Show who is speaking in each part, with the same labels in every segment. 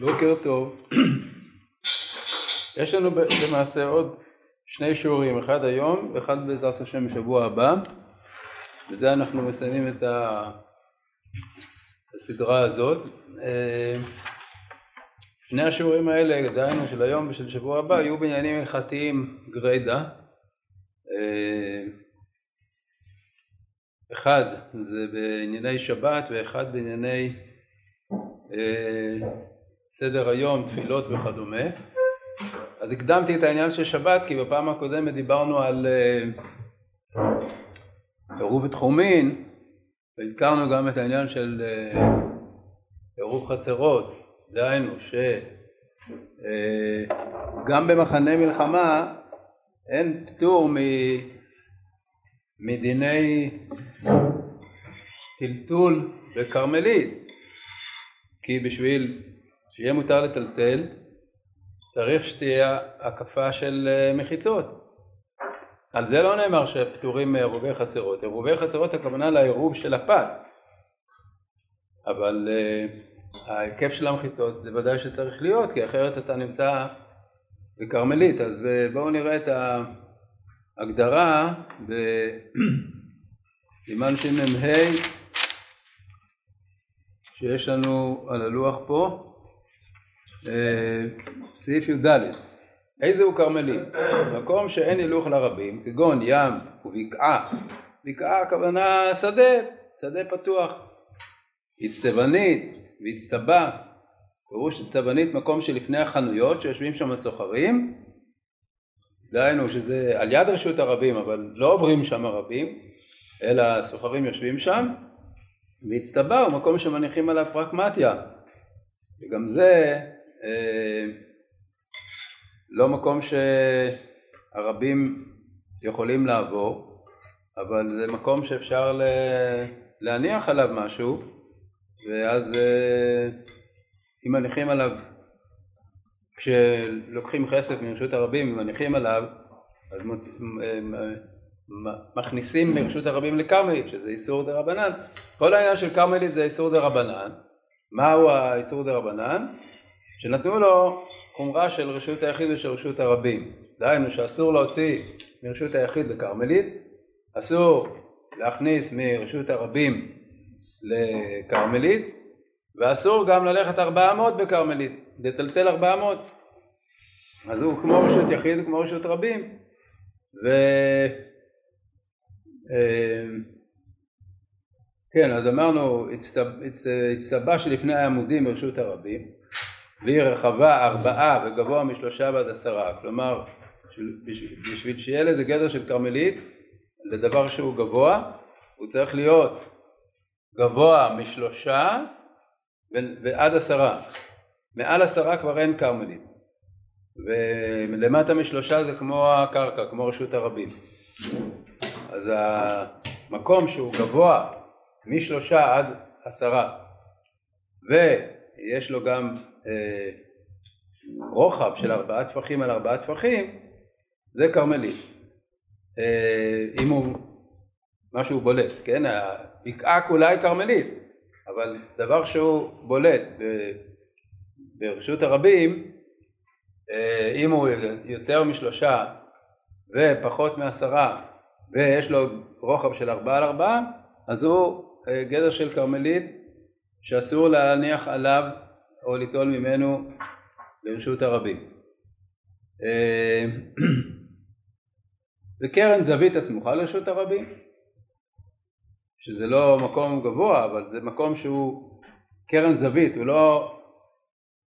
Speaker 1: בוקר טוב. יש לנו למעשה עוד שני שיעורים, אחד היום ואחד בעזרת השם בשבוע הבא. בזה אנחנו מסיימים את הסדרה הזאת. שני השיעורים האלה, דהיינו של היום ושל שבוע הבא, יהיו בעניינים הלכתיים גרידא. אחד זה בענייני שבת ואחד בענייני אה, סדר היום, תפילות וכדומה. אז הקדמתי את העניין של שבת כי בפעם הקודמת דיברנו על אה, עירוב תחומין והזכרנו גם את העניין של אה, עירוב חצרות, דהיינו שגם במחנה מלחמה אין פטור מדיני טלטול וכרמלית כי בשביל שיהיה מותר לטלטל צריך שתהיה הקפה של אה, מחיצות. על זה לא נאמר שפטורים מעירובי חצרות, עירובי חצרות הכוונה לעירוב של הפת, אבל uh, ההיקף של המחיצות זה ודאי שצריך להיות, כי אחרת אתה נמצא בכרמלית, אז אה, בואו נראה את ההגדרה בסימן שמ"ה שיש לנו על הלוח פה, אה, סעיף י"ד, איזה הוא כרמלי? מקום שאין הילוך לרבים, כגון ים ובקעה, בקעה הכוונה שדה, שדה פתוח, הצטבנית והצטבה, פירוש הצטבנית מקום שלפני החנויות שיושבים שם הסוחרים, דהיינו שזה על יד רשות הרבים אבל לא עוברים שם הרבים, אלא הסוחרים יושבים שם, והצטבה הוא מקום שמניחים עליו פרקמטיה, וגם זה אה, לא מקום שהרבים יכולים לעבור, אבל זה מקום שאפשר להניח עליו משהו, ואז אה, אם מניחים עליו, כשלוקחים כסף מרשות הרבים ומניחים עליו, אז מוצ... אה, מכניסים מרשות הרבים לכרמלית, שזה איסור דה רבנן. כל העניין של כרמלית זה איסור דה רבנן. מהו האיסור דה רבנן? שנתנו לו חומרה של רשות היחיד ושל רשות הרבים. דהיינו שאסור להוציא מרשות היחיד לכרמלית, אסור להכניס מרשות הרבים לכרמלית, ואסור גם ללכת ארבעה מאות בכרמלית, לטלטל ארבעה מאות. אז הוא כמו רשות יחיד וכמו רשות רבים. ו... אמ, כן, אז אמרנו, הצטבה שלפני העמודים ברשות הרבים, והיא רחבה ארבעה וגבוה משלושה ועד עשרה, כלומר בשביל שיהיה לזה גדר של כרמלית, לדבר שהוא גבוה, הוא צריך להיות גבוה משלושה ועד עשרה. מעל עשרה כבר אין כרמלית, ולמטה משלושה זה כמו הקרקע, כמו רשות הרבים. אז המקום שהוא גבוה משלושה עד עשרה ויש לו גם רוחב של ארבעה טפחים על ארבעה טפחים זה כרמלי אה, אם הוא משהו בולט, כן? הבקעה כולה היא כרמלית אבל דבר שהוא בולט ברשות הרבים אה, אם הוא יותר משלושה ופחות מעשרה ויש לו רוחב של ארבעה על ארבעה, אז הוא אה, גדר של כרמלית שאסור להניח עליו או ליטול ממנו לרשות הרבים. אה, וקרן זווית הסמוכה לרשות הרבים, שזה לא מקום גבוה, אבל זה מקום שהוא קרן זווית, הוא לא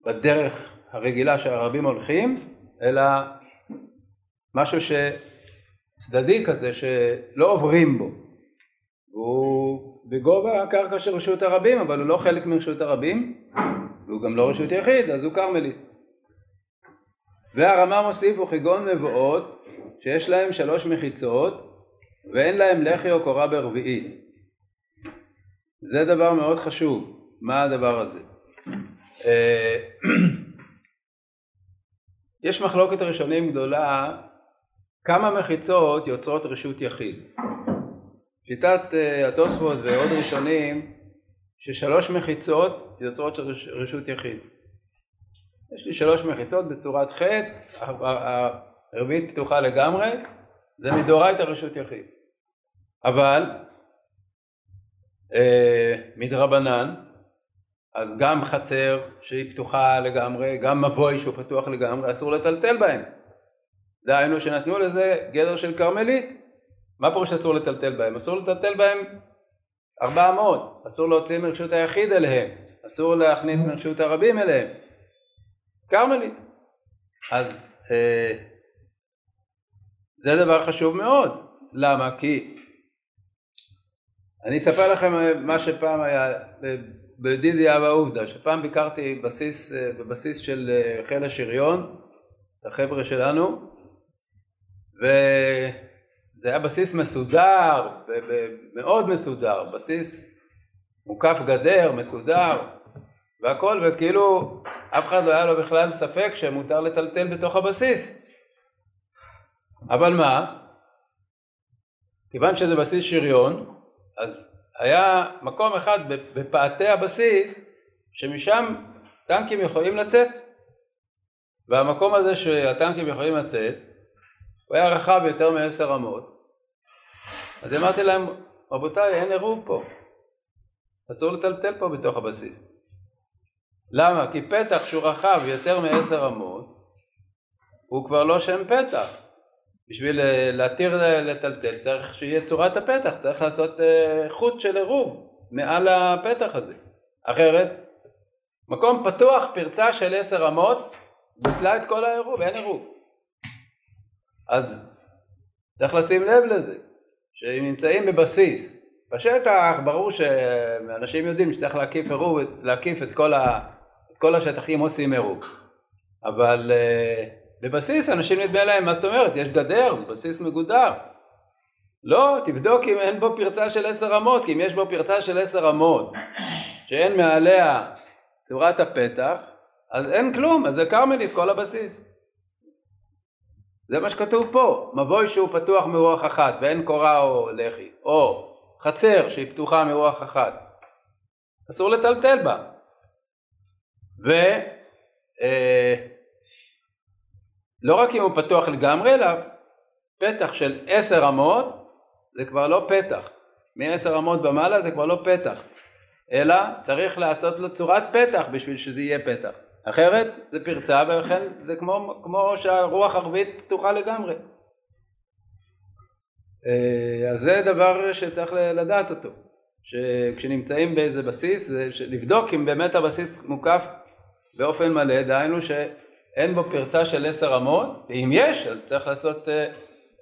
Speaker 1: בדרך הרגילה שהרבים הולכים, אלא משהו ש... צדדי כזה שלא עוברים בו. הוא בגובה הקרקע של רשות הרבים, אבל הוא לא חלק מרשות הרבים, והוא גם לא רשות יחיד, אז הוא כרמלית. והרמה מוסיף הוא כגון מבואות שיש להם שלוש מחיצות ואין להם לחי או קורה ברביעית. זה דבר מאוד חשוב. מה הדבר הזה? אה, יש מחלוקת ראשונים גדולה כמה מחיצות יוצרות רשות יחיד. שיטת uh, התוספות ועוד ראשונים ששלוש מחיצות יוצרות רשות יחיד. יש לי שלוש מחיצות בצורת חטא, הרביעית פתוחה לגמרי, זה מדאורייתא רשות יחיד. אבל אה, מדרבנן, אז גם חצר שהיא פתוחה לגמרי, גם מבוי שהוא פתוח לגמרי, אסור לטלטל בהם. דהיינו שנתנו לזה גדר של כרמלית. מה פירוש אסור לטלטל בהם? אסור לטלטל בהם ארבע אמות, אסור להוציא מרשות היחיד אליהם, אסור להכניס מרשות הרבים אליהם. כרמלית. אז אה, זה דבר חשוב מאוד. למה? כי אני אספר לכם מה שפעם היה בדידי אבא עובדא, שפעם ביקרתי בסיס, אה, בבסיס של אה, חיל השריון, החבר'ה שלנו, וזה היה בסיס מסודר, מאוד מסודר, בסיס מוקף גדר, מסודר, והכל, וכאילו אף אחד לא היה לו בכלל ספק שמותר לטלטל בתוך הבסיס. אבל מה? כיוון שזה בסיס שריון, אז היה מקום אחד בפאתי הבסיס שמשם טנקים יכולים לצאת והמקום הזה שהטנקים יכולים לצאת הוא היה רחב יותר מעשר אמות אז אמרתי להם רבותיי אין עירוב פה אסור לטלטל פה בתוך הבסיס למה? כי פתח שהוא רחב יותר מעשר אמות הוא כבר לא שם פתח בשביל אה, להתיר לטלטל צריך שיהיה צורת הפתח, צריך לעשות אה, חוט של עירוב מעל הפתח הזה. אחרת, מקום פתוח, פרצה של עשר אמות, ביטלה את כל העירוב, אין עירוב. אז צריך לשים לב לזה, שאם נמצאים בבסיס, בשטח ברור שאנשים יודעים שצריך להקיף עירוב, להקיף את כל, ה, את כל השטחים עושים עירוב, אבל uh, בבסיס אנשים נדמה להם, מה זאת אומרת, יש גדר, בסיס מגודר. לא, תבדוק אם אין בו פרצה של עשר אמות, כי אם יש בו פרצה של עשר אמות, שאין מעליה צורת הפתח, אז אין כלום, אז זה כרמלית כל הבסיס. זה מה שכתוב פה, מבוי שהוא פתוח מרוח אחת ואין קורה או לחי, או חצר שהיא פתוחה מרוח אחת, אסור לטלטל בה. ו... אה, לא רק אם הוא פתוח לגמרי, אלא פתח של עשר אמות זה כבר לא פתח. מעשר אמות ומעלה זה כבר לא פתח. אלא צריך לעשות לו צורת פתח בשביל שזה יהיה פתח. אחרת זה פרצה ולכן זה כמו, כמו שהרוח ערבית פתוחה לגמרי. אה, אז זה דבר שצריך לדעת אותו. שכשנמצאים באיזה בסיס, זה לבדוק אם באמת הבסיס מוקף באופן מלא, דהיינו ש... אין בו פרצה של עשר אמות, ואם יש אז צריך לעשות אה,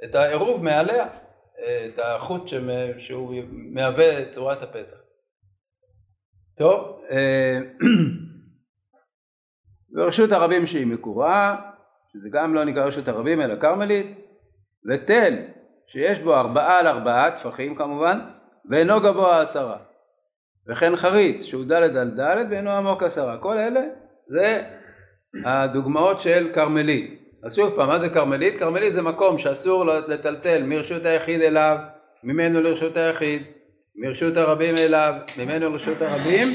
Speaker 1: את העירוב מעליה, אה, את החוט שהוא מהווה צורת הפתח. טוב, ורשות הרבים שהיא מקורה, שזה גם לא נקרא רשות הרבים אלא כרמלית, ותל שיש בו ארבעה על ארבעה, טפחים כמובן, ואינו גבוה עשרה. וכן חריץ שהוא ד' על ד' ואינו עמוק עשרה. כל אלה זה הדוגמאות של כרמלית. אז שוב פעם, מה זה כרמלית? כרמלית זה מקום שאסור לטלטל מרשות היחיד אליו, ממנו לרשות היחיד, מרשות הרבים אליו, ממנו לרשות הרבים,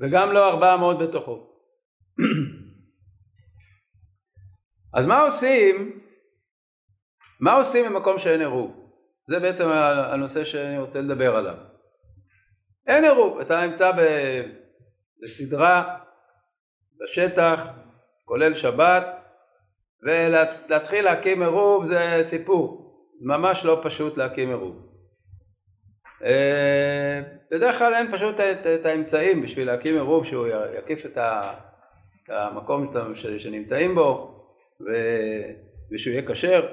Speaker 1: וגם לא ארבע מאות בתוכו. אז מה עושים? מה עושים במקום שאין עירוב? זה בעצם הנושא שאני רוצה לדבר עליו. אין עירוב, אתה נמצא בסדרה, בשטח, כולל שבת, ולהתחיל להקים עירוב זה סיפור, ממש לא פשוט להקים עירוב. אה, בדרך כלל אין פשוט את, את האמצעים בשביל להקים עירוב שהוא יקיף את המקום שנמצאים בו ושהוא יהיה כשר.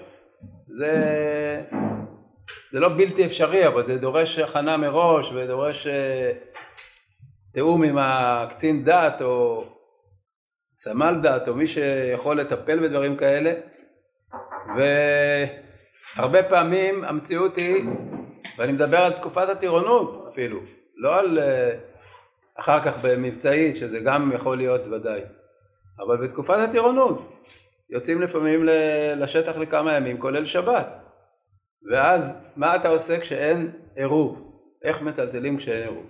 Speaker 1: זה, זה לא בלתי אפשרי אבל זה דורש הכנה מראש ודורש אה, תיאום עם הקצין דת או סמל דת או מי שיכול לטפל בדברים כאלה והרבה פעמים המציאות היא ואני מדבר על תקופת הטירונות אפילו לא על אה, אחר כך במבצעית שזה גם יכול להיות ודאי אבל בתקופת הטירונות יוצאים לפעמים לשטח לכמה ימים כולל שבת. ואז מה אתה עושה כשאין עירוב? איך מטלטלים כשאין עירוב?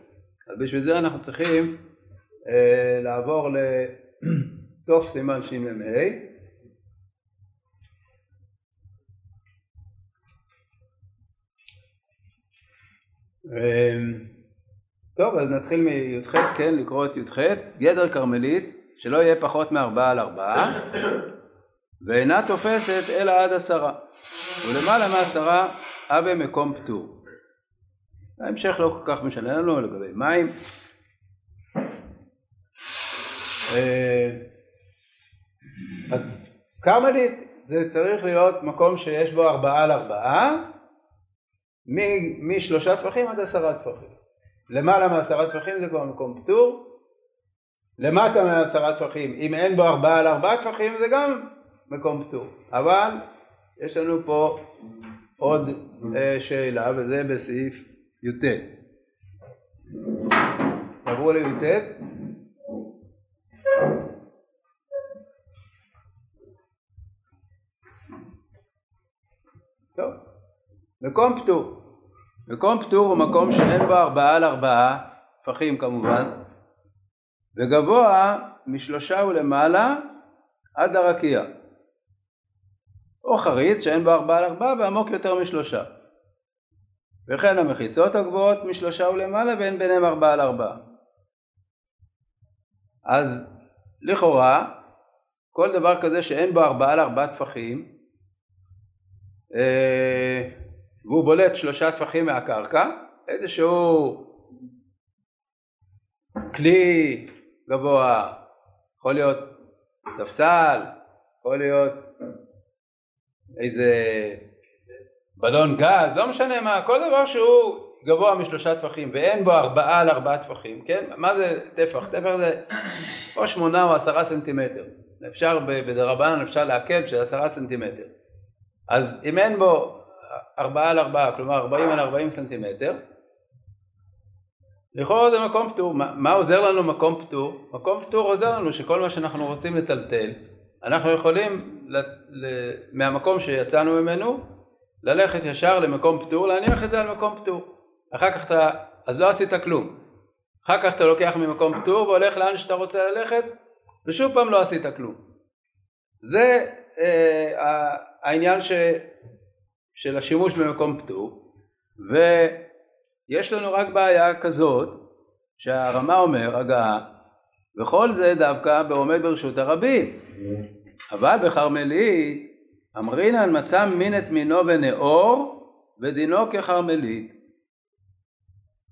Speaker 1: אז בשביל זה אנחנו צריכים אה, לעבור ל... סוף סימן שמ"ה. טוב אז נתחיל מי"ח כן לקרוא את י"ח. גדר כרמלית שלא יהיה פחות מארבעה על ארבעה ואינה תופסת אלא עד עשרה. ולמעלה מעשרה אבה מקום פטור. ההמשך לא כל כך משנה לנו לגבי מים. אה, אז כרמלית זה צריך להיות מקום שיש בו ארבעה על ארבעה משלושה טפחים עד עשרה טפחים. למעלה מעשרה טפחים זה כבר מקום פטור. למטה מעשרה טפחים אם אין בו ארבעה על ארבעה טפחים זה גם מקום פטור אבל יש לנו פה עוד אה, שאלה וזה בסעיף י"ט. עברו לי"ט. מקום פטור. מקום פטור הוא מקום שאין בו ארבעה על ארבעה, טפחים כמובן, וגבוה משלושה ולמעלה עד הרקיע. או חריץ שאין בו ארבעה על ארבעה ועמוק יותר משלושה. וכן המחיצות הגבוהות משלושה ולמעלה ואין ביניהם ארבעה על ארבעה. אז לכאורה כל דבר כזה שאין בו ארבעה על ארבעה טפחים אה, והוא בולט שלושה טפחים מהקרקע, איזשהו כלי גבוה, יכול להיות ספסל, יכול להיות איזה בלון גז, לא משנה מה, כל דבר שהוא גבוה משלושה טפחים ואין בו ארבעה על ארבעה טפחים, כן? מה זה טפח? טפח זה או שמונה או עשרה סנטימטר. אפשר בדרבנן אפשר להקל של עשרה סנטימטר. אז אם אין בו ארבעה על ארבעה, כלומר ארבעים על ארבעים סנטימטר, לכאורה זה מקום פטור. מה, מה עוזר לנו מקום פטור? מקום פטור עוזר לנו שכל מה שאנחנו רוצים לטלטל, אנחנו יכולים מהמקום שיצאנו ממנו, ללכת ישר למקום פטור, להניח את זה על מקום פטור. אחר כך אתה, אז לא עשית כלום. אחר כך אתה לוקח ממקום פטור והולך לאן שאתה רוצה ללכת, ושוב פעם לא עשית כלום. זה אה, העניין ש, של השימוש במקום פטור, ויש לנו רק בעיה כזאת, שהרמה אומר, הגה, וכל זה דווקא בעומד ברשות הרבים. אבל בכרמלית, אמרינן מצא מין את מינו ונאור, ודינו ככרמלית.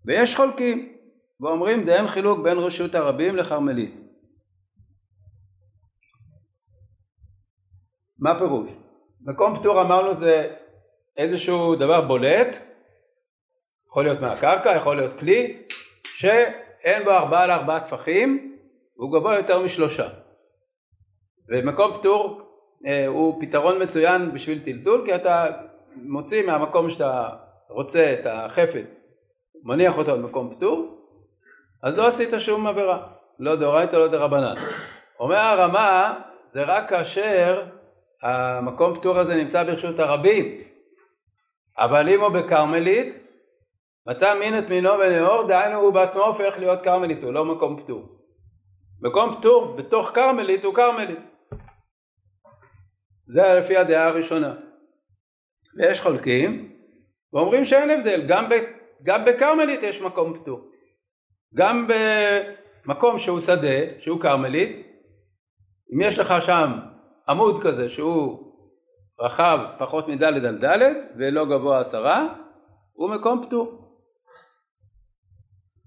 Speaker 1: ויש חולקים, ואומרים דאין חילוק בין רשות הרבים לכרמלית. מה פירוש? מקום פטור אמרנו זה איזשהו דבר בולט, יכול להיות מהקרקע, יכול להיות כלי, שאין בו ארבעה על ארבעה טפחים, והוא גבוה יותר משלושה. ומקום פטור אה, הוא פתרון מצוין בשביל טלטול, כי אתה מוציא מהמקום שאתה רוצה את החפץ, מניח אותו במקום פטור, אז לא עשית שום עבירה, לא דאורייתא לא דרבנן. אומר הרמה, זה רק כאשר המקום פטור הזה נמצא ברשות הרבים, אבל אם הוא בכרמלית, מצא מין את מינו ונאור, דהיינו הוא בעצמו הופך להיות כרמלית, הוא לא מקום פטור. מקום פטור בתוך כרמלית הוא כרמלית. זה לפי הדעה הראשונה. ויש חולקים ואומרים שאין הבדל, גם, ב, גם בכרמלית יש מקום פטור. גם במקום שהוא שדה, שהוא כרמלית, אם יש לך שם עמוד כזה שהוא רחב פחות מדלת על דלת ולא גבוה עשרה, הוא מקום פטור.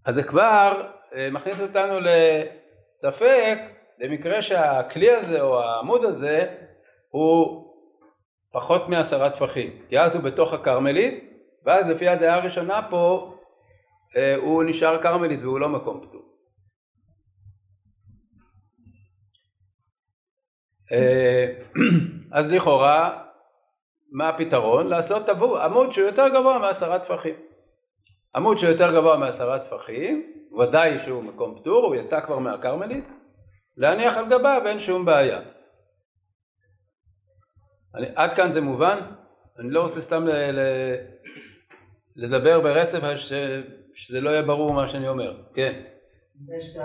Speaker 1: אז זה כבר אה, מכניס אותנו לספק למקרה שהכלי הזה או העמוד הזה הוא פחות מעשרה טפחים, כי אז הוא בתוך הכרמלית, ואז לפי הדעה הראשונה פה אה, הוא נשאר כרמלית והוא לא מקום פטור. אה, אז לכאורה, מה הפתרון? לעשות עמוד שהוא יותר גבוה מעשרה טפחים. עמוד שהוא יותר גבוה מעשרה טפחים, ודאי שהוא מקום פטור, הוא יצא כבר מהכרמלית, להניח על גביו אין שום בעיה. אני, עד כאן זה מובן? אני לא רוצה סתם ל, ל, לדבר ברצף ש, שזה לא יהיה ברור מה שאני אומר. כן.
Speaker 2: יש.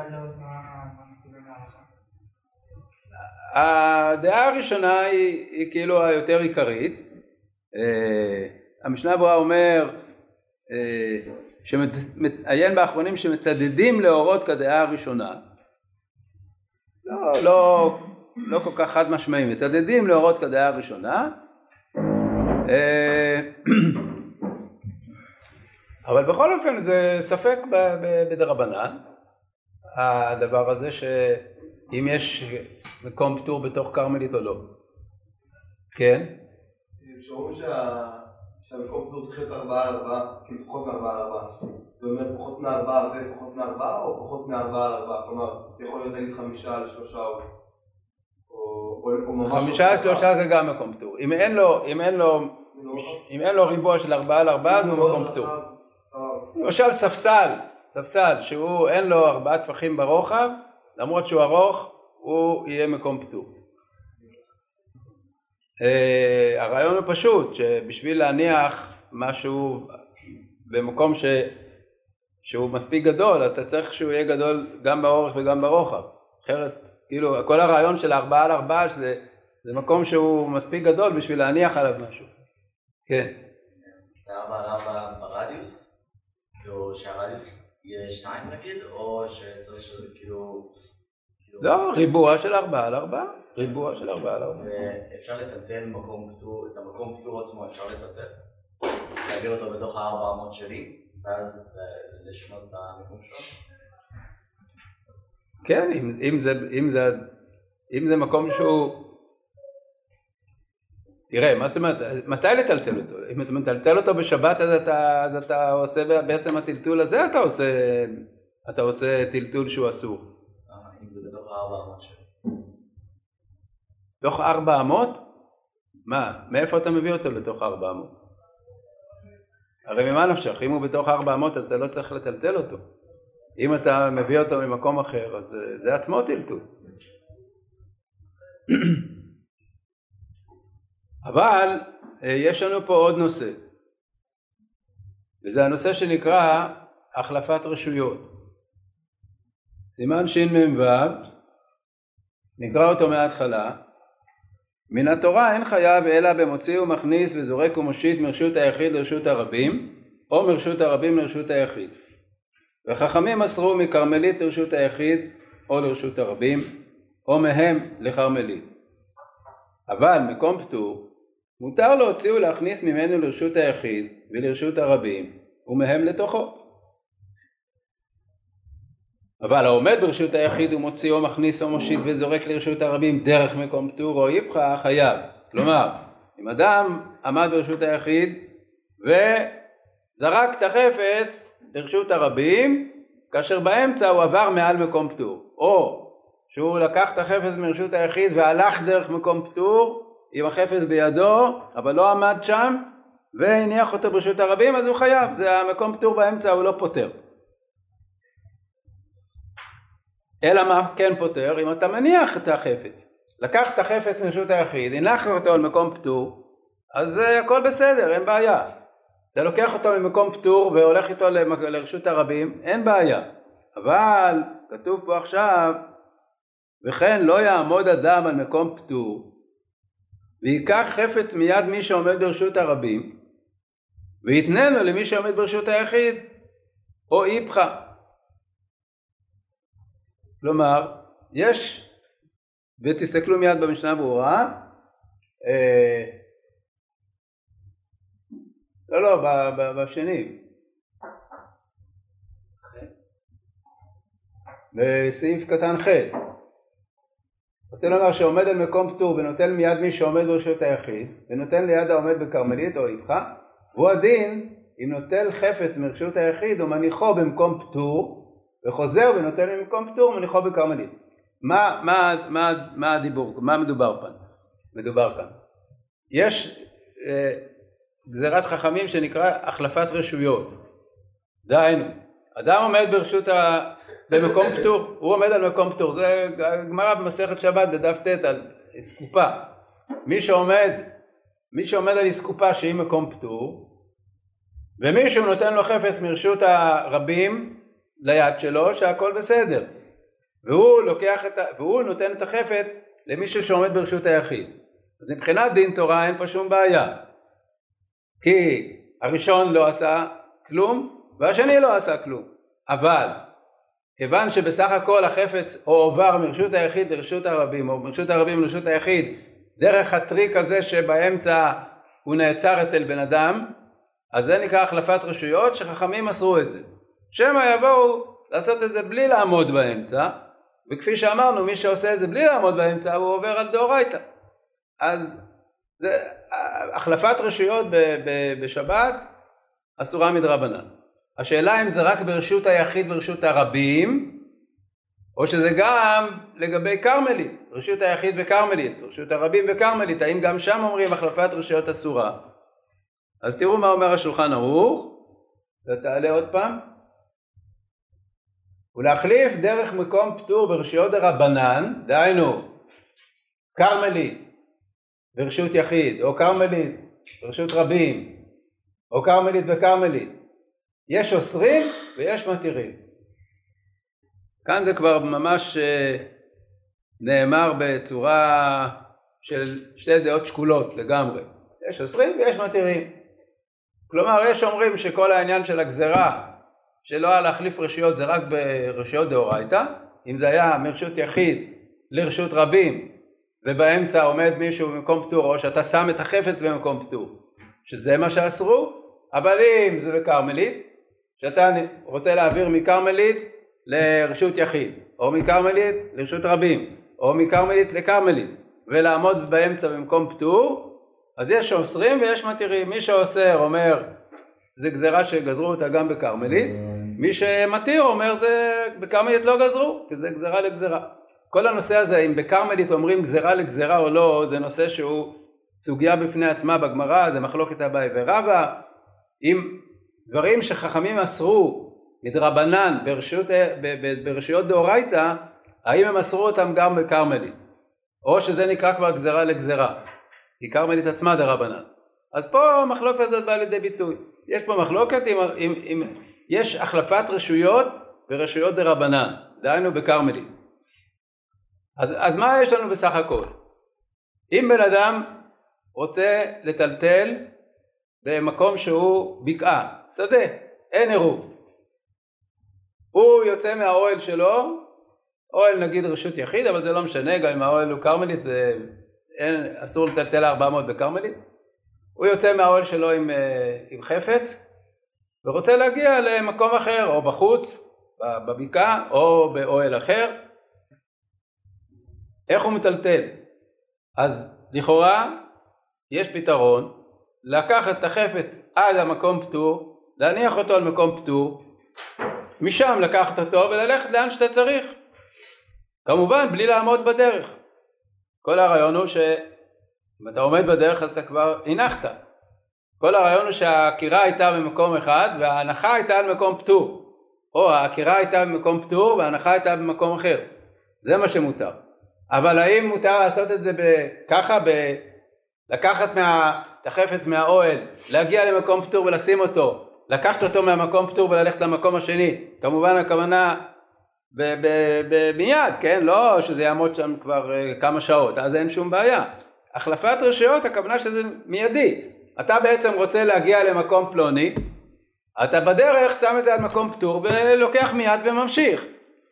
Speaker 1: הדעה הראשונה היא, היא כאילו היותר עיקרית. אה, המשנה ברורה אומר אה, שמעיין באחרונים שמצדדים להורות כדעה הראשונה. לא, לא, לא כל כך חד משמעי, מצדדים להורות כדעה הראשונה. אה, אבל בכל אופן זה ספק בדרבנן, הדבר הזה שאם יש מקום פטור בתוך כרמלית או לא. כן?
Speaker 2: כשאומרים שהמקום פטור צריך להיות ארבעה על ארבעה, כאילו פחות מארבעה על ארבעה, זה אומר פחות מארבעה או פחות מארבעה על ארבעה? כלומר, יכול להיות נגיד חמישה על שלושה או...
Speaker 1: חמישה על שלושה זה גם מקום פטור. אם אין לו, אם אין לו, אם אין לו ריבוע של ארבעה על ארבעה זה מקום פטור. למשל ספסל, ספסל שהוא אין לו ארבעה טפחים ברוחב, למרות שהוא ארוך, הוא יהיה מקום פטור. Uh, הרעיון הוא פשוט, שבשביל להניח משהו במקום ש... שהוא מספיק גדול, אז אתה צריך שהוא יהיה גדול גם באורך וגם ברוחב. אחרת, כאילו, כל הרעיון של ארבעה על ארבעה, שזה זה מקום שהוא מספיק גדול בשביל להניח עליו משהו. כן.
Speaker 3: זה ארבע על ארבע ברדיוס? כאילו שהרדיוס יהיה שניים נגיד, או שצריך כאילו...
Speaker 1: כאילו- לא, ריבוע של ארבעה על ארבעה. ריבוע של ארבעה על ארבעה.
Speaker 3: ואפשר לטלטל מקום פטור, את המקום פטור עצמו אפשר לטלטל? להעביר אותו בתוך הארבע אמות שלי, ואז לשנות את המקום שלו?
Speaker 1: כן, אם, אם, זה, אם, זה, אם זה מקום שהוא... תראה, מה זאת אומרת, מתי לטלטל אותו? אם אתה מטלטל אותו בשבת אז אתה, אז אתה עושה בעצם הטלטול הזה אתה עושה, אתה עושה טלטול שהוא אסור.
Speaker 3: אה, אם זה בתוך הארבע אמות שלי.
Speaker 1: תוך ארבע אמות? מה, מאיפה אתה מביא אותו לתוך ארבע אמות? הרי ממה נפשך, אם הוא בתוך ארבע אמות אז אתה לא צריך לטלטל אותו. אם אתה מביא אותו ממקום אחר אז זה עצמו טלטול. אבל אה, יש לנו פה עוד נושא, וזה הנושא שנקרא החלפת רשויות. סימן שמ"ו, נקרא אותו מההתחלה, מן התורה אין חייב אלא במוציא ומכניס וזורק ומושיט מרשות היחיד לרשות הרבים, או מרשות הרבים לרשות היחיד. וחכמים מסרו מכרמלית לרשות היחיד או לרשות הרבים, או מהם לכרמלית. אבל מקום פטור, מותר להוציא ולהכניס ממנו לרשות היחיד ולרשות הרבים, ומהם לתוכו. אבל העומד ברשות היחיד הוא מוציא או מכניס או מושיט וזורק לרשות הרבים דרך מקום פטור או איפכא חייב. כלומר, אם אדם עמד ברשות היחיד וזרק את החפץ לרשות הרבים, כאשר באמצע הוא עבר מעל מקום פטור, או שהוא לקח את החפץ מרשות היחיד והלך דרך מקום פטור עם החפץ בידו, אבל לא עמד שם והניח אותו ברשות הרבים, אז הוא חייב, זה המקום פטור באמצע, הוא לא פותר. אלא מה כן פותר? אם אתה מניח את החפץ. לקח את החפץ מרשות היחיד, הנחת אותו על מקום פטור, אז הכל בסדר, אין בעיה. אתה לוקח אותו ממקום פטור והולך איתו לרשות הרבים, אין בעיה. אבל כתוב פה עכשיו, וכן לא יעמוד אדם על מקום פטור, וייקח חפץ מיד מי שעומד ברשות הרבים, ויתננו למי שעומד ברשות היחיד, או איפכא. כלומר, יש, ותסתכלו מיד במשנה ברורה, אה, לא, לא, בשני. בסעיף קטן ח'. רוצה לומר שעומד על מקום פטור ונותן מיד מי שעומד ברשות היחיד ונותן ליד העומד בכרמלית או איפכא והוא הדין אם נוטל חפץ מרשות היחיד ומניחו במקום פטור וחוזר ונותן למקום פטור ומניחו בכרמלית. מה, מה, מה, מה הדיבור, מה מדובר כאן? מדובר כאן. יש אה, גזירת חכמים שנקרא החלפת רשויות. דהיינו, אדם עומד ברשות ה... במקום פטור, הוא עומד על מקום פטור, זה גמרא במסכת שבת בדף ט' על אסקופה. מי שעומד, מי שעומד על אסקופה שהיא מקום פטור, ומישהו נותן לו חפץ מרשות הרבים ליד שלו שהכל בסדר. והוא לוקח את ה... והוא נותן את החפץ למישהו שעומד ברשות היחיד. אז מבחינת דין תורה אין פה שום בעיה. כי הראשון לא עשה כלום והשני לא עשה כלום. אבל כיוון שבסך הכל החפץ הועבר מרשות היחיד לרשות הרבים או מרשות הרבים לרשות היחיד דרך הטריק הזה שבאמצע הוא נעצר אצל בן אדם אז זה נקרא החלפת רשויות שחכמים מסרו את זה. שמא יבואו לעשות את זה בלי לעמוד באמצע וכפי שאמרנו מי שעושה את זה בלי לעמוד באמצע הוא עובר על דאורייתא. אז זה, החלפת רשויות ב, ב, בשבת אסורה מדרבנן. השאלה אם זה רק ברשות היחיד ורשות הרבים, או שזה גם לגבי כרמלית, רשות היחיד וכרמלית, רשות הרבים וכרמלית, האם גם שם אומרים החלפת רשויות אסורה? אז תראו מה אומר השולחן ערוך, ותעלה עוד פעם. ולהחליף דרך מקום פטור ברשויות דרבנן, דהיינו כרמלית ברשות יחיד, או כרמלית ברשות רבים, או כרמלית וכרמלית, יש אוסרים ויש מתירים. כאן זה כבר ממש אה, נאמר בצורה של שתי דעות שקולות לגמרי. יש אוסרים ויש מתירים. כלומר יש אומרים שכל העניין של הגזרה שלא היה להחליף רשויות זה רק ברשויות דאורייתא, אם זה היה מרשות יחיד לרשות רבים ובאמצע עומד מישהו במקום פטור או שאתה שם את החפץ במקום פטור. שזה מה שאסרו? אבל אם זה בכרמלית. שאתה רוצה להעביר מכרמלית לרשות יחיד, או מכרמלית לרשות רבים, או מכרמלית לכרמלית, ולעמוד באמצע במקום פטור, אז יש אוסרים ויש מתירים. מי שאוסר אומר זה גזירה שגזרו אותה גם בכרמלית, מי שמתיר אומר זה בכרמלית לא גזרו, כי זה גזירה לגזירה. כל הנושא הזה אם בכרמלית אומרים גזירה לגזירה או לא, זה נושא שהוא סוגיה בפני עצמה בגמרא, זה מחלוקת אביי ורבא. אם דברים שחכמים אסרו מדרבנן ברשות, ברשויות דאורייתא, האם הם אסרו אותם גם בכרמלית? או שזה נקרא כבר גזרה לגזרה, כי כרמלית עצמה דרבנן. אז פה המחלוקת הזאת באה לידי ביטוי. יש פה מחלוקת אם, אם, אם יש החלפת רשויות ברשויות דרבנן, דהיינו בכרמלית. אז, אז מה יש לנו בסך הכל? אם בן אדם רוצה לטלטל במקום שהוא בקעה, שדה, אין עירוב. הוא יוצא מהאוהל שלו, אוהל נגיד רשות יחיד, אבל זה לא משנה, גם אם האוהל הוא כרמלית, זה אין, אסור לטלטל 400 בכרמלית. הוא יוצא מהאוהל שלו עם, אה, עם חפץ, ורוצה להגיע למקום אחר, או בחוץ, בבקעה, או באוהל אחר. איך הוא מטלטל? אז לכאורה יש פתרון, לקחת את החפץ עד המקום פטור, להניח אותו על מקום פטור, משם לקחת אותו וללכת לאן שאתה צריך. כמובן בלי לעמוד בדרך. כל הרעיון הוא שאם אתה עומד בדרך אז אתה כבר הנחת. כל הרעיון הוא שהעקירה הייתה במקום אחד וההנחה הייתה על מקום פטור. או העקירה הייתה במקום פטור וההנחה הייתה במקום אחר. זה מה שמותר. אבל האם מותר לעשות את זה ככה, ב... לקחת מה... את החפץ מהאוהל, להגיע למקום פטור ולשים אותו, לקחת אותו מהמקום פטור וללכת למקום השני, כמובן הכוונה מיד, כן? לא שזה יעמוד שם כבר uh, כמה שעות, אז אין שום בעיה. החלפת רשויות הכוונה שזה מיידי. אתה בעצם רוצה להגיע למקום פלוני, אתה בדרך שם את זה על מקום פטור ולוקח מיד וממשיך.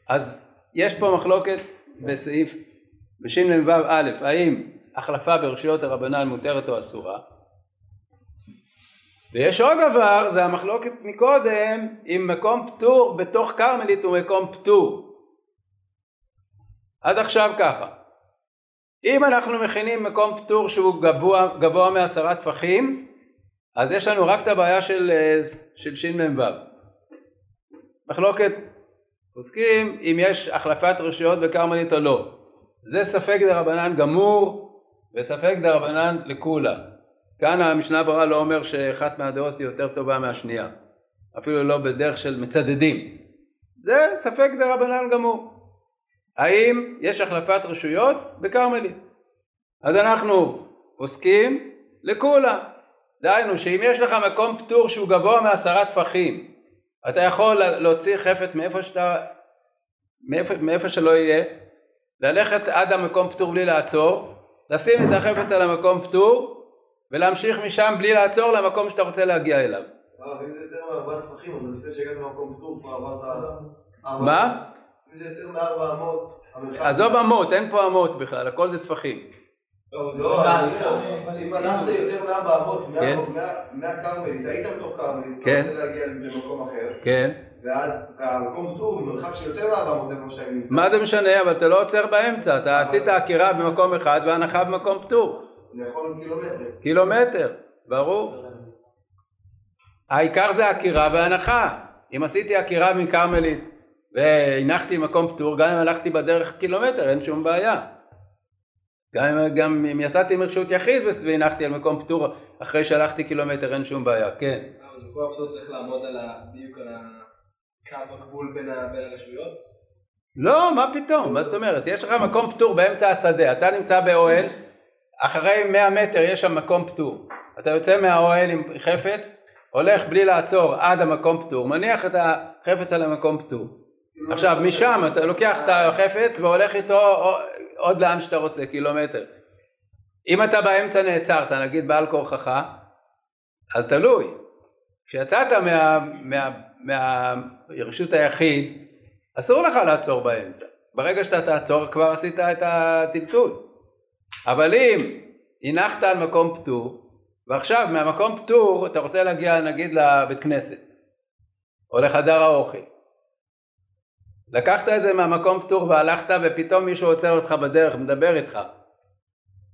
Speaker 1: אז יש פה מחלוקת בסעיף, בשנ"ו א', האם החלפה ברשויות הרבנן מותרת או אסורה? ויש עוד דבר, זה המחלוקת מקודם, אם מקום פטור בתוך כרמלית הוא מקום פטור. אז עכשיו ככה, אם אנחנו מכינים מקום פטור שהוא גבוה, גבוה מעשרה טפחים, אז יש לנו רק את הבעיה של, של שמ"ו. מחלוקת עוסקים אם יש החלפת רשויות בכרמלית או לא. זה ספק דרבנן גמור וספק דרבנן לקולה. כאן המשנה ברורה לא אומר שאחת מהדעות היא יותר טובה מהשנייה, אפילו לא בדרך של מצדדים. זה ספק דה רבנן גמור. האם יש החלפת רשויות? בכרמלית. אז אנחנו עוסקים לכולה. דהיינו שאם יש לך מקום פטור שהוא גבוה מעשרה טפחים, אתה יכול להוציא חפץ מאיפה שאתה, מאיפה, מאיפה שלא יהיה, ללכת עד המקום פטור בלי לעצור, לשים את החפץ על המקום פטור ולהמשיך משם בלי לעצור למקום שאתה רוצה להגיע אליו.
Speaker 2: אה, ואם זה יותר מארבעה טפחים, אז לפני שהגעת למקום פטור, כבר עברת... ארבע-
Speaker 1: מה?
Speaker 2: אם זה יותר מארבע אמות.
Speaker 1: עזוב אמות, אין פה אמות בכלל, הכל זה טפחים.
Speaker 2: לא, אם הלכת יותר מארבע אמות, מה-
Speaker 1: כן.
Speaker 2: מה- מהכרמלית, היית בתוך כרמלית, אתה
Speaker 1: כן.
Speaker 2: רוצה להגיע למקום אחר,
Speaker 1: כן.
Speaker 2: ואז, והמקום פטור הוא מרחק של יותר מארבע אמות איפה שאני נמצא.
Speaker 1: מה זה משנה, אבל אתה לא עוצר באמצע, אתה עשית עקירה במקום אחד והנחה במקום פטור.
Speaker 2: אני יכול קילומטר.
Speaker 1: קילומטר, ברור. העיקר זה עקירה והנחה. אם עשיתי עקירה מכרמלית והנחתי מקום פטור, גם אם הלכתי בדרך קילומטר, אין שום בעיה. גם אם, גם אם יצאתי מרשות יחיד והנחתי על מקום פטור אחרי שהלכתי קילומטר, אין שום בעיה, כן.
Speaker 4: אבל בכל הפטור צריך לעמוד על ה... בדיוק על הקו הגבול בין הרשויות?
Speaker 1: לא, מה פתאום, מה זאת אומרת? יש לך מקום פטור באמצע השדה, אתה נמצא באוהל, אחרי 100 מטר יש שם מקום פטור. אתה יוצא מהאוהל עם חפץ, הולך בלי לעצור עד המקום פטור, מניח את החפץ על המקום פטור. עכשיו, משם אתה לוקח את החפץ והולך איתו עוד לאן שאתה רוצה, קילומטר. אם אתה באמצע נעצרת, נגיד בעל כורחך, אז תלוי. כשיצאת מה, מה, מהרשות היחיד, אסור לך לעצור באמצע. ברגע שאתה תעצור כבר עשית את הטלטול. אבל אם הנחת על מקום פטור, ועכשיו מהמקום פטור אתה רוצה להגיע נגיד לבית כנסת, או לחדר האוכל. לקחת את זה מהמקום פטור והלכת ופתאום מישהו עוצר אותך בדרך, מדבר איתך.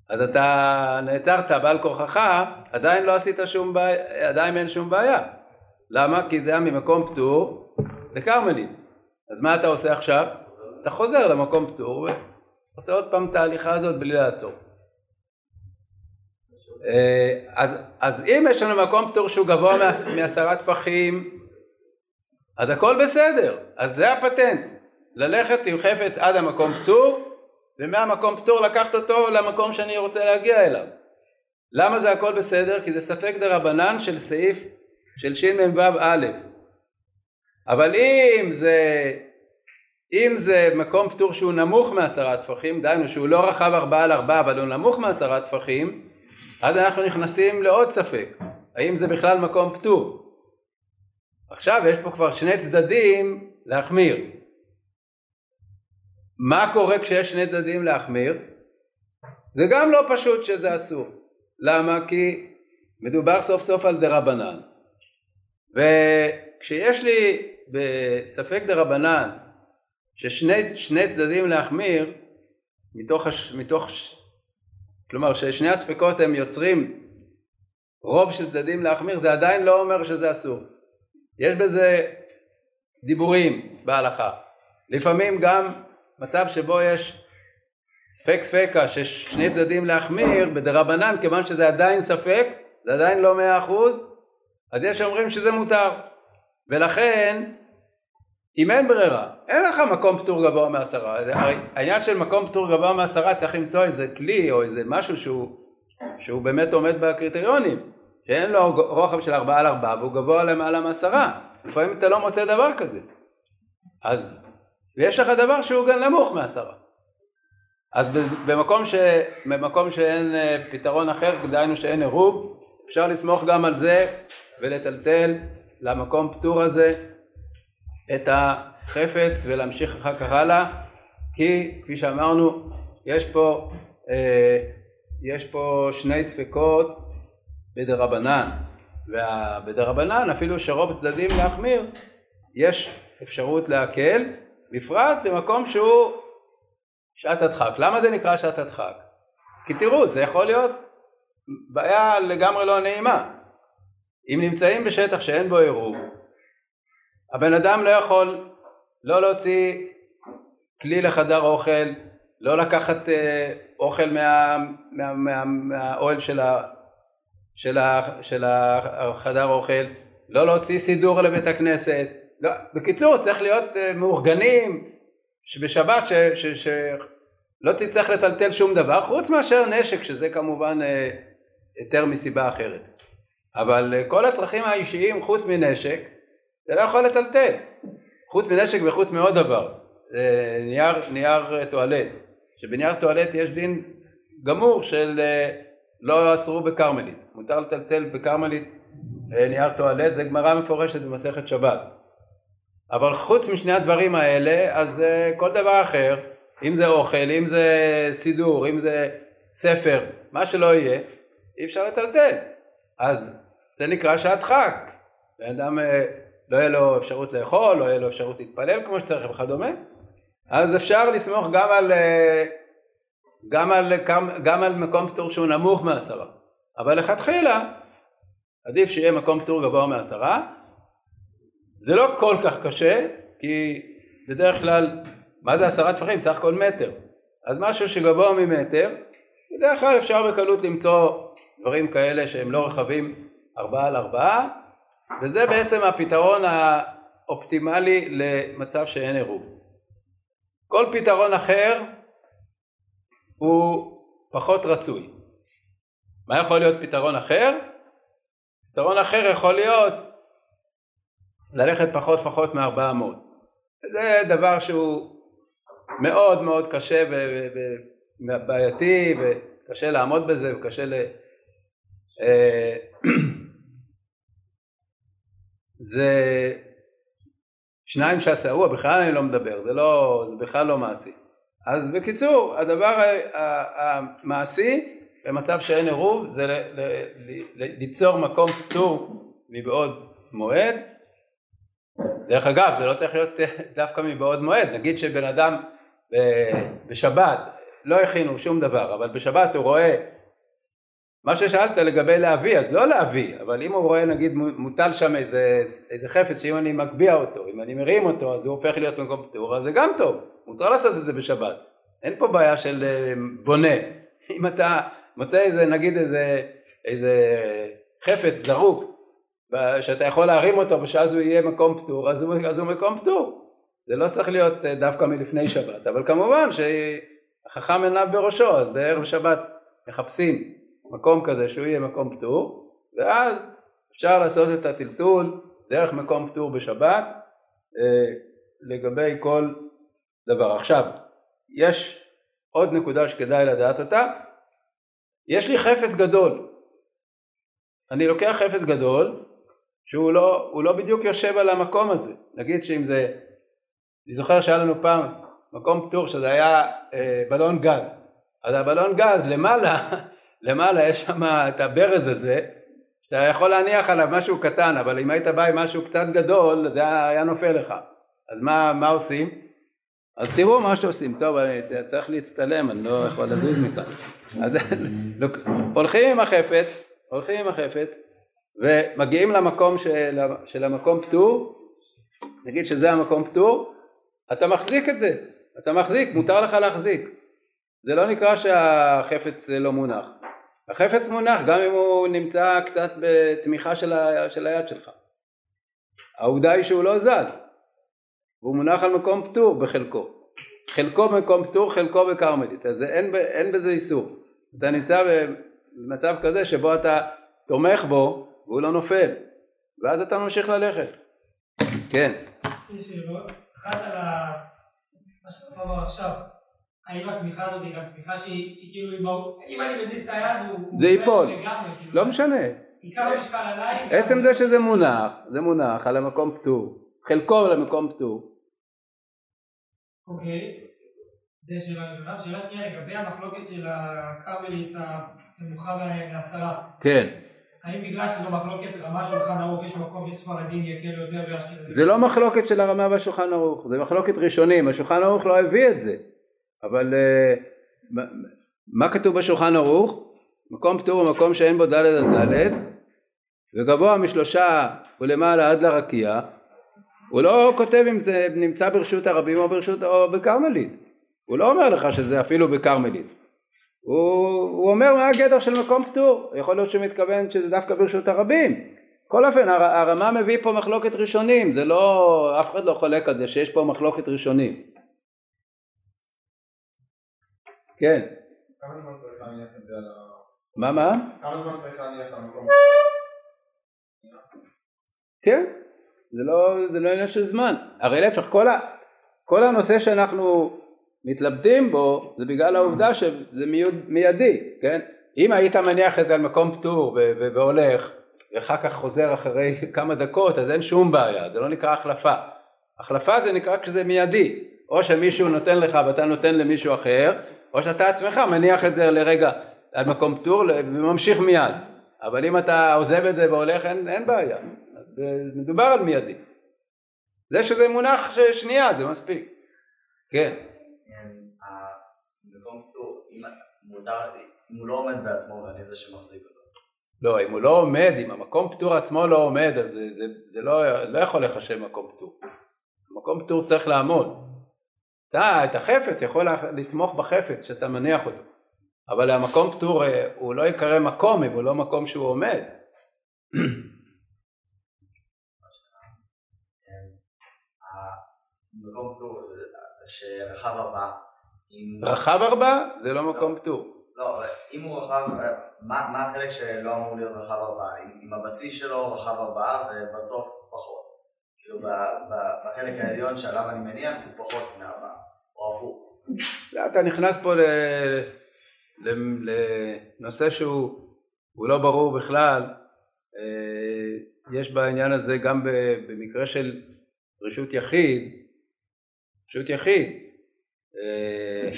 Speaker 1: אז אתה נעצרת בעל כורחך, עדיין לא עשית שום בעיה, עדיין אין שום בעיה. למה? כי זה היה ממקום פטור לכרמלית. אז מה אתה עושה עכשיו? אתה חוזר למקום פטור ועושה עוד פעם את ההליכה הזאת בלי לעצור. אה, אז, אז אם יש לנו מקום פטור שהוא גבוה מעש- מעשרה טפחים, אז הכל בסדר. אז זה הפטנט. ללכת עם חפץ עד המקום פטור, ומהמקום פטור לקחת אותו למקום שאני רוצה להגיע אליו. למה זה הכל בסדר? כי זה ספק דה רבנן של סעיף של שמ"ו א'. אבל אם זה, אם זה מקום פטור שהוא נמוך מעשרה טפחים, דהיינו שהוא לא רחב ארבעה על ארבעה אבל הוא נמוך מעשרה טפחים, אז אנחנו נכנסים לעוד ספק, האם זה בכלל מקום פטור. עכשיו יש פה כבר שני צדדים להחמיר. מה קורה כשיש שני צדדים להחמיר? זה גם לא פשוט שזה אסור. למה? כי מדובר סוף סוף על דה רבנן. וכשיש לי בספק דה רבנן ששני שני צדדים להחמיר מתוך, הש, מתוך כלומר ששני הספקות הם יוצרים רוב של צדדים להחמיר זה עדיין לא אומר שזה אסור. יש בזה דיבורים בהלכה. לפעמים גם מצב שבו יש ספק ספקה ששני צדדים להחמיר בדרבנן כיוון שזה עדיין ספק זה עדיין לא מאה אחוז אז יש אומרים שזה מותר. ולכן אם אין ברירה אין לך מקום פטור גבוה מעשרה הרי העניין של מקום פטור גבוה מעשרה צריך למצוא איזה כלי או איזה משהו שהוא, שהוא באמת עומד בקריטריונים. שאין לו רוחב של ארבעה על ארבעה והוא גבוה למעלה מעשרה לפעמים אתה לא מוצא דבר כזה. אז ויש לך דבר שהוא גם נמוך מעשרה אז במקום, ש... במקום שאין אה, פתרון אחר, דהיינו שאין עירוב, אפשר לסמוך גם על זה ולטלטל למקום פטור הזה את החפץ ולהמשיך אחר כך הלאה, כי כפי שאמרנו, יש פה, אה, יש פה שני ספקות בדרבנן, ובדרבנן אפילו שרוב הצדדים להחמיר, יש אפשרות להקל, בפרט במקום שהוא שעת הדחק. למה זה נקרא שעת הדחק? כי תראו, זה יכול להיות בעיה לגמרי לא נעימה. אם נמצאים בשטח שאין בו עירוב, הבן אדם לא יכול לא להוציא כלי לחדר אוכל, לא לקחת אה, אוכל מה, מה, מה, מהאוהל של, ה, של, ה, של החדר אוכל, לא להוציא סידור לבית הכנסת. לא, בקיצור, צריך להיות אה, מאורגנים, שבשבת ש, ש, ש, לא תצטרך לטלטל שום דבר חוץ מאשר נשק שזה כמובן אה, יותר מסיבה אחרת אבל אה, כל הצרכים האישיים חוץ מנשק אתה לא יכול לטלטל. חוץ מנשק וחוץ מעוד דבר. נייר, נייר אה, טואלט. שבנייר טואלט יש דין גמור של אה, לא אסרו בכרמלית, מותר לטלטל בכרמלית נייר טואלט, זה גמרא מפורשת במסכת שבת. אבל חוץ משני הדברים האלה, אז כל דבר אחר, אם זה אוכל, אם זה סידור, אם זה ספר, מה שלא יהיה, אי אפשר לטלטל. אז זה נקרא שעת חג. בן אדם אה, לא יהיה לו אפשרות לאכול, לא יהיה לו אפשרות להתפלל כמו שצריך וכדומה. אז אפשר לסמוך גם על, אה, גם על, גם על מקום פטור שהוא נמוך מעשרה. אבל לכתחילה עדיף שיהיה מקום פטור גבוה מעשרה. זה לא כל כך קשה, כי בדרך כלל, מה זה עשרה טפחים? סך הכל מטר. אז משהו שגבוה ממטר, בדרך כלל אפשר בקלות למצוא דברים כאלה שהם לא רחבים ארבעה על ארבעה, וזה בעצם הפתרון האופטימלי למצב שאין עירוב. כל פתרון אחר הוא פחות רצוי. מה יכול להיות פתרון אחר? פתרון אחר יכול להיות ללכת פחות פחות מארבעה מאות. זה דבר שהוא מאוד מאוד קשה ובעייתי וקשה לעמוד בזה וקשה ל... אה, זה שניים שעשהו, בכלל אני לא מדבר, זה, לא, זה בכלל לא מעשי. אז בקיצור, הדבר המעשי במצב שאין עירוב זה ליצור מקום פטור מבעוד מועד. דרך אגב, זה לא צריך להיות דווקא מבעוד מועד, נגיד שבן אדם בשבת לא הכינו שום דבר, אבל בשבת הוא רואה מה ששאלת לגבי להביא, אז לא להביא, אבל אם הוא רואה נגיד מוטל שם איזה, איזה חפץ שאם אני מגביה אותו, אם אני מרים אותו אז הוא הופך להיות מקום פטור, אז זה גם טוב, מותר לעשות את זה בשבת, אין פה בעיה של אה, בונה, אם אתה מוצא איזה נגיד איזה, איזה חפץ זרוק שאתה יכול להרים אותו ושאז הוא יהיה מקום פטור, אז הוא, אז הוא מקום פטור, זה לא צריך להיות אה, דווקא מלפני שבת, אבל כמובן שהחכם עיניו בראשו, אז בערב שבת מחפשים מקום כזה שהוא יהיה מקום פטור, ואז אפשר לעשות את הטלטול דרך מקום פטור בשבת אה, לגבי כל דבר. עכשיו, יש עוד נקודה שכדאי לדעת אותה, יש לי חפץ גדול, אני לוקח חפץ גדול שהוא לא, לא בדיוק יושב על המקום הזה, נגיד שאם זה, אני זוכר שהיה לנו פעם מקום פטור שזה היה אה, בלון גז, אז הבלון גז למעלה למעלה יש שם את הברז הזה, שאתה יכול להניח עליו משהו קטן, אבל אם היית בא עם משהו קצת גדול, זה היה נופל לך. אז מה, מה עושים? אז תראו מה שעושים, טוב, אני צריך להצטלם, אני לא יכול לזוז מכאן. אז הולכים עם החפץ, הולכים עם החפץ, ומגיעים למקום של, של המקום פטור, נגיד שזה המקום פטור, אתה מחזיק את זה, אתה מחזיק, מותר לך להחזיק. זה לא נקרא שהחפץ לא מונח. החפץ מונח גם אם הוא נמצא קצת בתמיכה של, ה, של היד שלך. העובדה היא שהוא לא זז, והוא מונח על מקום פטור בחלקו. חלקו במקום פטור, חלקו בכרמלית, אז אין, אין בזה איסור. אתה נמצא במצב כזה שבו אתה תומך בו והוא לא נופל, ואז אתה ממשיך ללכת. כן.
Speaker 5: שתי שאלות, אחת על מה שאתה אומר עכשיו. האם התמיכה הזאת היא גם תמיכה שהיא כאילו, אם אני מזיז את היד הוא...
Speaker 1: זה ייפול, כאילו. לא משנה.
Speaker 5: עיקר המשקל עליי.
Speaker 1: עצם זה שזה מונח, זה מונח על המקום פטור, חלקו על המקום פטור.
Speaker 5: אוקיי, זה שאלה ראשונה. שאלה שנייה לגבי המחלוקת של הכרמלית הנמוכה והעשרה.
Speaker 1: כן.
Speaker 5: האם בגלל שזו מחלוקת רמה שולחן ערוך יש מקום שספרדים יקלו יותר ואשכנזים?
Speaker 1: זה לא מחלוקת של הרמה בשולחן ערוך, זה מחלוקת ראשונים, השולחן ערוך לא הביא את זה. אבל אה, מה כתוב בשולחן ערוך? מקום פטור הוא מקום שאין בו ד' עד ד' וגבוה משלושה ולמעלה עד לרקיע. הוא לא כותב אם זה נמצא ברשות הרבים או ברשות או בכרמלית. הוא לא אומר לך שזה אפילו בכרמלית. הוא, הוא אומר מה הגדר של מקום פטור. יכול להיות שהוא מתכוון שזה דווקא ברשות הרבים. בכל אופן הרמה מביא פה מחלוקת ראשונים. זה לא אף אחד לא חולק על זה שיש פה מחלוקת ראשונים כן.
Speaker 2: כמה זמן צריך להניח את זה על ה...
Speaker 1: מה מה?
Speaker 2: כמה זמן צריך להניח על המקום?
Speaker 1: כן, זה לא, זה לא עניין של זמן. הרי להפך, כל, ה, כל הנושא שאנחנו מתלבטים בו זה בגלל העובדה שזה מיידי, כן? אם היית מניח את זה על מקום פטור והולך ואחר כך חוזר אחרי כמה דקות אז אין שום בעיה, זה לא נקרא החלפה. החלפה זה נקרא כשזה מיידי, או שמישהו נותן לך ואתה נותן למישהו אחר, או שאתה עצמך מניח את זה לרגע על מקום פטור וממשיך מיד. אבל אם אתה עוזב את זה והולך אין, אין בעיה, אז מדובר על מיידי. זה שזה מונח שנייה זה מספיק. כן.
Speaker 3: מקום פטור, אם הוא לא עומד בעצמו ואני זה שמחזיק אותו.
Speaker 1: לא, אם הוא לא עומד, אם המקום פטור עצמו לא עומד, אז זה, זה, זה לא, לא יכול לחשב מקום פטור. מקום פטור צריך לעמוד. אתה, את החפץ יכול לתמוך בחפץ שאתה מניח אותו. אבל המקום פטור אה, הוא לא יקרא מקום אם הוא לא מקום שהוא עומד.
Speaker 3: מקום פטור, שרחב ארבע.
Speaker 1: רחב ארבע? זה לא מקום פטור.
Speaker 3: לא, אם הוא רחב, מה החלק שלא אמור להיות רחב ארבעה? אם הבסיס שלו רחב ארבעה ובסוף פחות. כאילו בחלק העליון שעליו אני מניח הוא פחות מארבעה, הפוך.
Speaker 1: אתה נכנס פה לנושא שהוא לא ברור בכלל. אה, יש בעניין הזה גם במקרה של רשות יחיד, רשות יחיד, אה,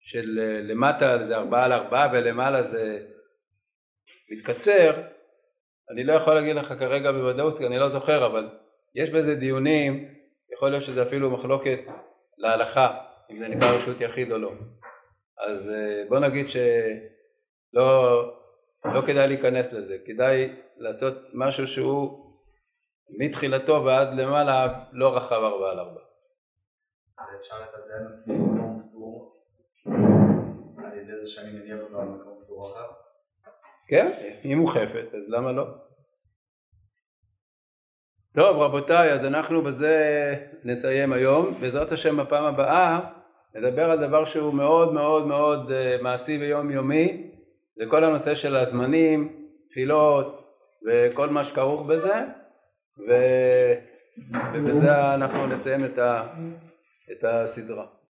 Speaker 1: של למטה זה ארבעה על ארבעה ולמעלה זה מתקצר, אני לא יכול להגיד לך כרגע בוודאות כי אני לא זוכר אבל יש בזה דיונים, יכול להיות שזה אפילו מחלוקת להלכה אם זה נקרא רשות יחיד או לא. אז אה, בוא נגיד שלא לא כדאי להיכנס לזה, כדאי לעשות משהו שהוא מתחילתו ועד למעלה לא רחב ארבעה על ארבעה.
Speaker 3: אפשר לתת מקום פטור על ידי זה שאני מניח אותו על מקום פטור אחר?
Speaker 1: כן, אם הוא חפץ אז למה לא? טוב רבותיי אז אנחנו בזה נסיים היום. בעזרת השם בפעם הבאה נדבר על דבר שהוא מאוד מאוד מאוד אה, מעשי ויומיומי. זה כל הנושא של הזמנים, תפילות וכל מה שכרוך בזה. ו... ובזה אנחנו נסיים את, ה... את הסדרה